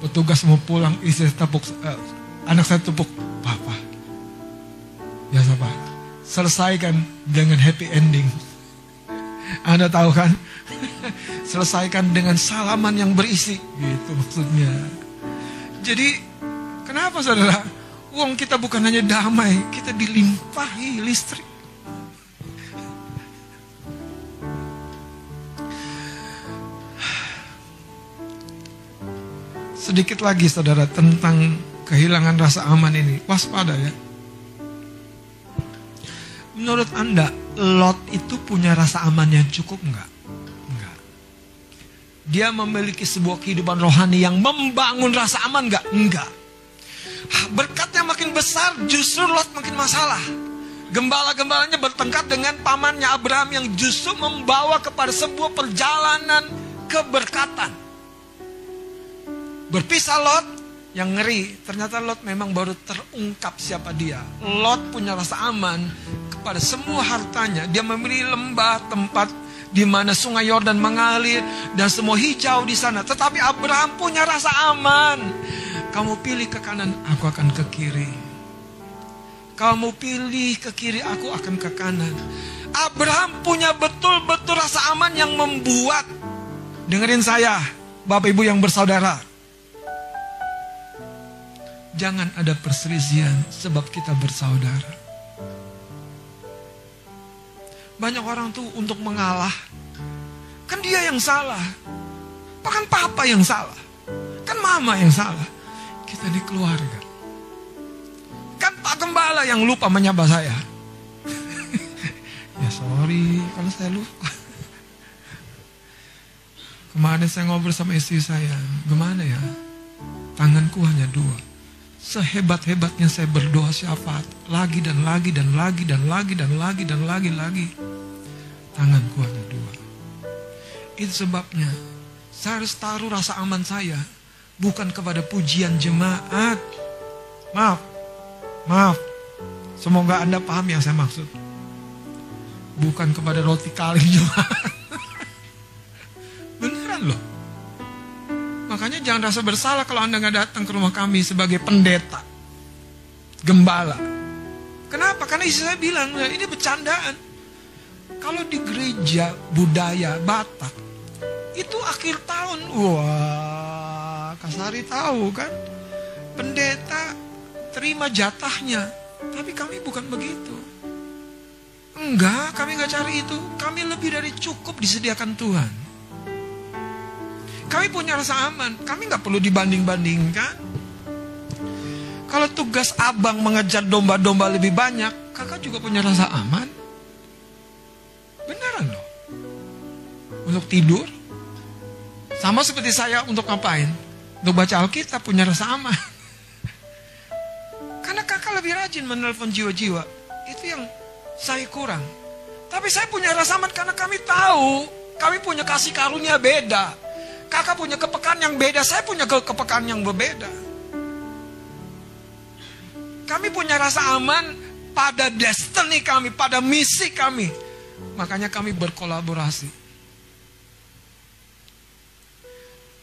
Petugas mau pulang, istri tepuk, uh, anak saya tepuk, Papa. Ya apa? Selesaikan dengan happy ending. Anda tahu kan? Selesaikan dengan salaman yang berisi. Gitu maksudnya. Jadi kenapa saudara? Uang kita bukan hanya damai, kita dilimpahi listrik. Sedikit lagi saudara tentang kehilangan rasa aman ini. Waspada ya. Menurut Anda, Lot itu punya rasa aman yang cukup enggak? Enggak. Dia memiliki sebuah kehidupan rohani yang membangun rasa aman enggak? Enggak. Berkatnya makin besar, justru Lot makin masalah. Gembala-gembalanya bertengkar dengan pamannya Abraham yang justru membawa kepada sebuah perjalanan keberkatan. Berpisah Lot, yang ngeri, ternyata Lot memang baru terungkap siapa dia. Lot punya rasa aman kepada semua hartanya. Dia memilih lembah tempat di mana sungai Yordan mengalir dan semua hijau di sana. Tetapi Abraham punya rasa aman. Kamu pilih ke kanan, aku akan ke kiri. Kamu pilih ke kiri, aku akan ke kanan. Abraham punya betul-betul rasa aman yang membuat dengerin saya, Bapak Ibu yang bersaudara. Jangan ada perselisihan sebab kita bersaudara. Banyak orang tuh untuk mengalah. Kan dia yang salah. Bahkan papa yang salah. Kan mama yang salah. Kita ini keluarga. Kan Pak Gembala yang lupa menyapa saya. ya sorry kalau saya lupa. Kemarin saya ngobrol sama istri saya. Gimana ya? Tanganku hanya dua. Sehebat-hebatnya saya berdoa syafaat. Lagi dan lagi dan lagi dan lagi dan lagi dan lagi lagi. Tanganku hanya dua. Itu sebabnya saya harus taruh rasa aman saya. Bukan kepada pujian jemaat. Maaf. Maaf. Semoga Anda paham yang saya maksud. Bukan kepada roti kaling jemaat. Beneran loh. Makanya jangan rasa bersalah kalau Anda nggak datang ke rumah kami sebagai pendeta. Gembala. Kenapa? Karena istri saya bilang, ini bercandaan. Kalau di gereja budaya Batak, itu akhir tahun, wah, Kasari tahu kan? Pendeta terima jatahnya, tapi kami bukan begitu. Enggak, kami nggak cari itu. Kami lebih dari cukup disediakan Tuhan. Kami punya rasa aman. Kami nggak perlu dibanding-bandingkan. Kalau tugas abang mengejar domba-domba lebih banyak, kakak juga punya rasa aman. Beneran loh. Untuk tidur. Sama seperti saya untuk ngapain? Untuk baca Alkitab punya rasa aman. Karena kakak lebih rajin menelpon jiwa-jiwa. Itu yang saya kurang. Tapi saya punya rasa aman karena kami tahu. Kami punya kasih karunia beda. Kakak punya kepekaan yang beda, saya punya ke kepekaan yang berbeda. Kami punya rasa aman pada destiny kami, pada misi kami. Makanya kami berkolaborasi.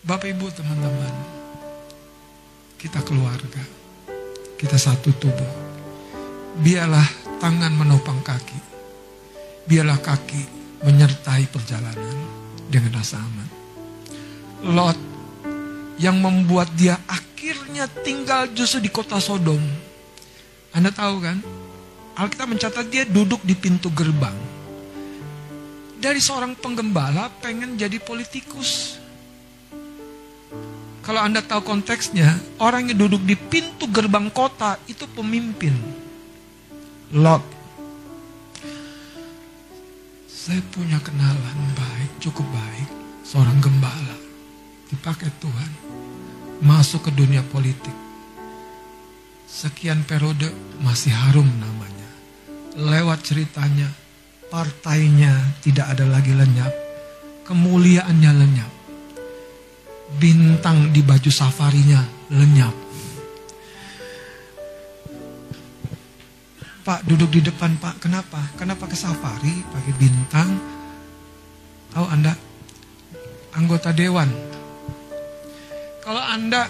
Bapak Ibu teman-teman, kita keluarga, kita satu tubuh. Biarlah tangan menopang kaki, biarlah kaki menyertai perjalanan dengan rasa aman. Lot yang membuat dia akhirnya tinggal justru di kota Sodom. Anda tahu kan? Alkitab mencatat dia duduk di pintu gerbang. Dari seorang penggembala pengen jadi politikus. Kalau Anda tahu konteksnya, orang yang duduk di pintu gerbang kota itu pemimpin. Lot. Saya punya kenalan baik, cukup baik. Seorang gembala dipakai Tuhan masuk ke dunia politik. Sekian periode masih harum namanya. Lewat ceritanya, partainya tidak ada lagi lenyap. Kemuliaannya lenyap. Bintang di baju safarinya lenyap. Pak duduk di depan Pak, kenapa? Kenapa ke safari pakai bintang? Tahu Anda anggota dewan kalau Anda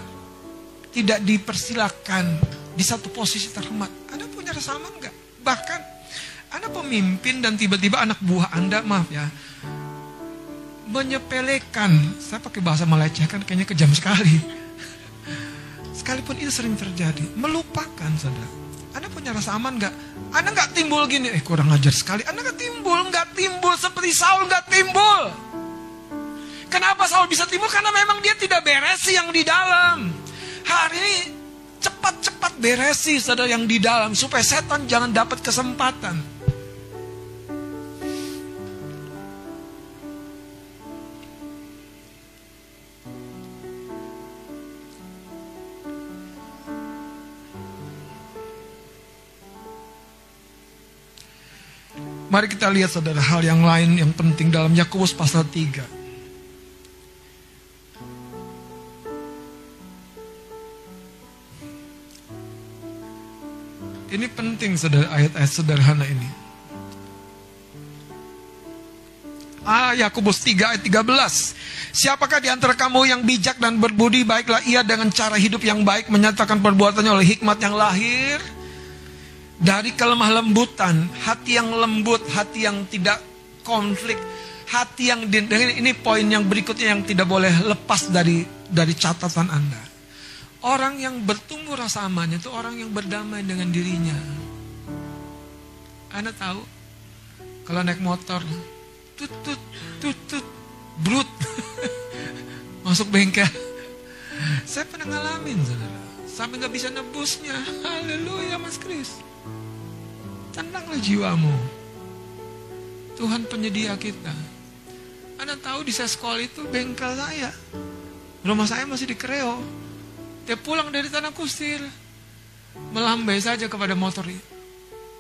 tidak dipersilakan di satu posisi terhormat, Anda punya rasa aman nggak? Bahkan Anda pemimpin dan tiba-tiba anak buah Anda, maaf ya, menyepelekan, saya pakai bahasa melecehkan kayaknya kejam sekali. Sekalipun itu sering terjadi, melupakan saudara. Anda punya rasa aman nggak? Anda nggak timbul gini, eh kurang ajar sekali. Anda nggak timbul, nggak timbul seperti Saul nggak timbul. Kenapa Saul bisa timbul? Karena memang dia tidak beresi yang di dalam. Hari ini cepat-cepat beresi saudara yang di dalam supaya setan jangan dapat kesempatan. Mari kita lihat saudara hal yang lain yang penting dalam Yakobus pasal 3. Ini penting ayat-ayat sederhana ini. Ah, Yakobus 3 ayat 13. Siapakah di antara kamu yang bijak dan berbudi baiklah ia dengan cara hidup yang baik menyatakan perbuatannya oleh hikmat yang lahir dari kelemah lembutan, hati yang lembut, hati yang tidak konflik, hati yang ini poin yang berikutnya yang tidak boleh lepas dari dari catatan Anda. Orang yang bertumbuh rasa aman itu orang yang berdamai dengan dirinya. Anda tahu kalau naik motor tut tut tut tut brut masuk bengkel. Saya pernah ngalamin saudara. Sampai nggak bisa nebusnya. Haleluya Mas Kris. Tenanglah jiwamu. Tuhan penyedia kita. Anda tahu di sekolah itu bengkel saya. Rumah saya masih di Kreo. Dia pulang dari tanah kusir. Melambai saja kepada motor itu.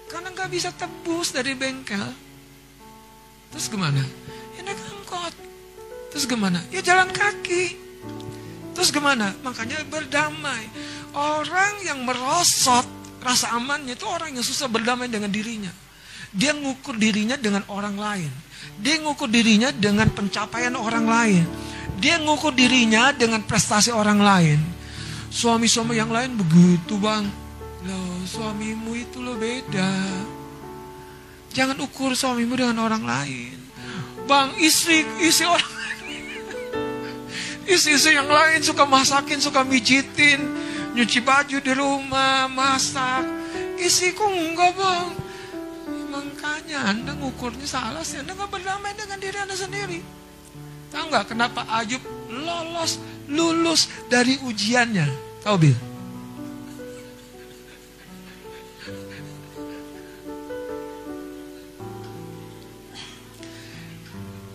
Karena nggak bisa tebus dari bengkel. Terus gimana? Ya naik angkot. Terus gimana? Ya jalan kaki. Terus gimana? Makanya berdamai. Orang yang merosot rasa amannya itu orang yang susah berdamai dengan dirinya. Dia ngukur dirinya dengan orang lain. Dia ngukur dirinya dengan pencapaian orang lain. Dia ngukur dirinya dengan prestasi orang lain. Suami-suami yang lain begitu bang. Loh suamimu itu lo beda. Jangan ukur suamimu dengan orang lain. Bang istri, istri orang Istri-istri yang lain suka masakin, suka mijitin. Nyuci baju di rumah, masak. Istriku enggak bang. Makanya Anda ngukurnya salah sih. Anda nggak berdamai dengan diri Anda sendiri. Tahu nggak kenapa Ayub lolos, lulus dari ujiannya? Tahu Bil?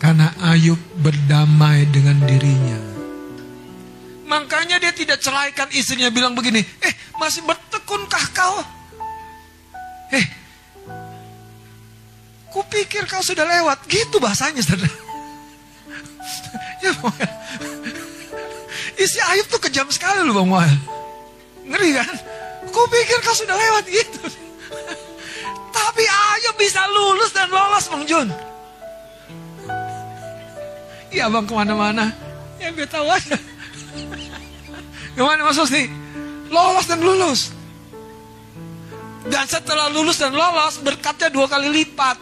Karena Ayub berdamai dengan dirinya. Makanya dia tidak ceraikan istrinya bilang begini, eh masih bertekunkah kau? Eh, kupikir kau sudah lewat. Gitu bahasanya saudara. ya, Isi Ayub tuh kejam sekali loh Bang Wael. Ngeri kan? Ku pikir kau sudah lewat gitu. Tapi Ayub bisa lulus dan lolos Bang Jun. Iya Bang ke mana-mana. Ya biar tahu aja. Gimana Mas nih? Lolos dan lulus. Dan setelah lulus dan lolos berkatnya dua kali lipat.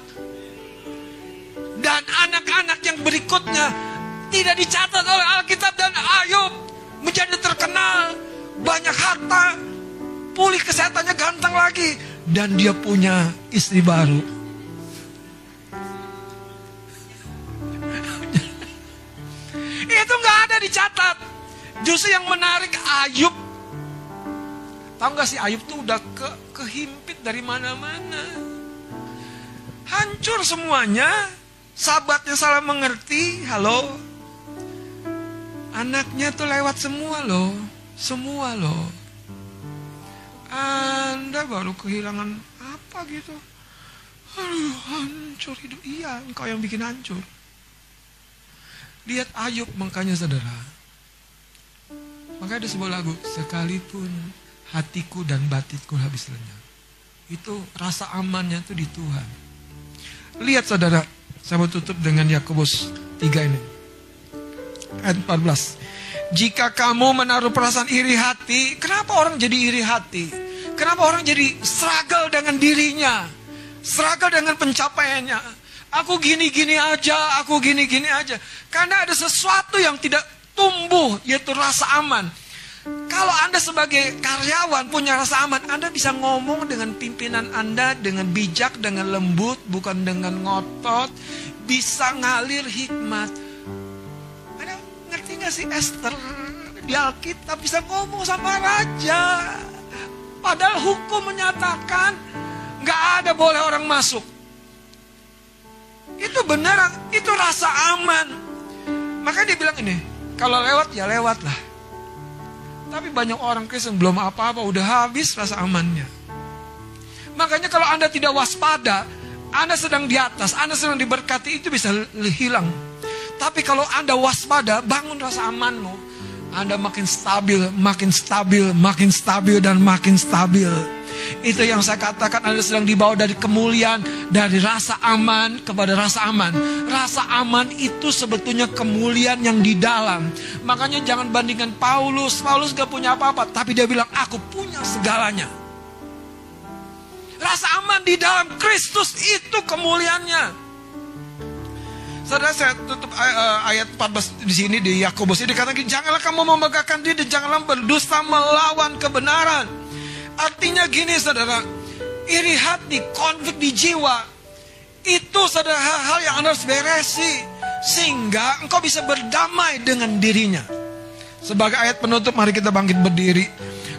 Dan anak-anak yang berikutnya tidak dicatat oleh Alkitab dan Ayub menjadi terkenal, banyak harta, pulih kesehatannya ganteng lagi dan dia punya istri baru. Itu nggak ada dicatat. Justru yang menarik Ayub. Tahu nggak sih Ayub tuh udah ke kehimpit dari mana-mana. Hancur semuanya. Sahabatnya salah mengerti. Halo, Anaknya tuh lewat semua loh. Semua loh. Anda baru kehilangan apa gitu. Aduh, hancur hidup. Iya, engkau yang bikin hancur. Lihat Ayub makanya saudara. Makanya ada sebuah lagu. Sekalipun hatiku dan batinku habis lenyap. Itu rasa amannya tuh di Tuhan. Lihat saudara. Saya mau tutup dengan Yakobus 3 ini ayat 14. Jika kamu menaruh perasaan iri hati, kenapa orang jadi iri hati? Kenapa orang jadi struggle dengan dirinya? Struggle dengan pencapaiannya. Aku gini-gini aja, aku gini-gini aja. Karena ada sesuatu yang tidak tumbuh, yaitu rasa aman. Kalau Anda sebagai karyawan punya rasa aman, Anda bisa ngomong dengan pimpinan Anda dengan bijak, dengan lembut, bukan dengan ngotot, bisa ngalir hikmat nggak sih Esther di Alkitab bisa ngomong sama raja. Padahal hukum menyatakan nggak ada boleh orang masuk. Itu benar, itu rasa aman. Makanya dia bilang ini, kalau lewat ya lewat lah. Tapi banyak orang Kristen belum apa-apa, udah habis rasa amannya. Makanya kalau Anda tidak waspada, Anda sedang di atas, Anda sedang diberkati, itu bisa hilang tapi kalau Anda waspada, bangun rasa amanmu. Anda makin stabil, makin stabil, makin stabil, dan makin stabil. Itu yang saya katakan Anda sedang dibawa dari kemuliaan, dari rasa aman kepada rasa aman. Rasa aman itu sebetulnya kemuliaan yang di dalam. Makanya jangan bandingkan Paulus. Paulus gak punya apa-apa, tapi dia bilang, aku punya segalanya. Rasa aman di dalam Kristus itu kemuliaannya. Saudara saya tutup uh, ayat 14 di sini di Yakobus ini dikatakan janganlah kamu memegahkan diri dan janganlah berdusta melawan kebenaran. Artinya gini saudara, iri hati, konflik di jiwa itu saudara hal-hal yang harus beresi sehingga engkau bisa berdamai dengan dirinya. Sebagai ayat penutup mari kita bangkit berdiri.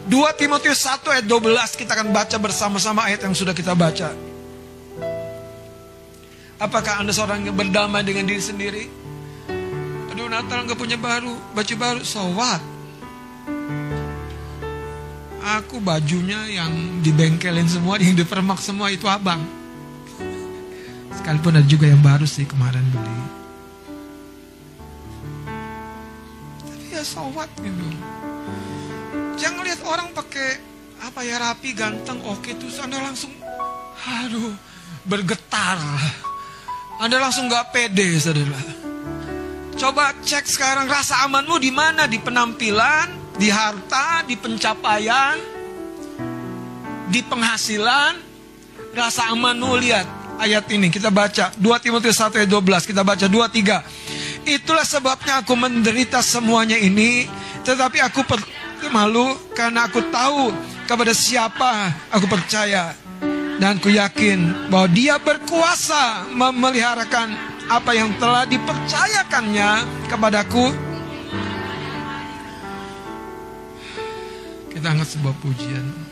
2 Timotius 1 ayat 12 kita akan baca bersama-sama ayat yang sudah kita baca. Apakah Anda seorang yang berdamai dengan diri sendiri? Aduh Natal nggak punya baru, baju baru, so what? Aku bajunya yang dibengkelin semua, yang dipermak semua itu abang. Sekalipun ada juga yang baru sih kemarin beli. Tapi ya so what gitu. Jangan lihat orang pakai apa ya rapi, ganteng, oke terus Anda langsung aduh bergetar. Anda langsung gak pede, saudara. Coba cek sekarang rasa amanmu di mana? Di penampilan, di harta, di pencapaian, di penghasilan. Rasa amanmu lihat ayat ini kita baca 2 Timotius 1 ayat 12 kita baca 2 3 Itulah sebabnya aku menderita semuanya ini tetapi aku malu karena aku tahu kepada siapa aku percaya dan ku yakin bahwa dia berkuasa memeliharakan apa yang telah dipercayakannya kepadaku. Kita angkat sebuah pujian.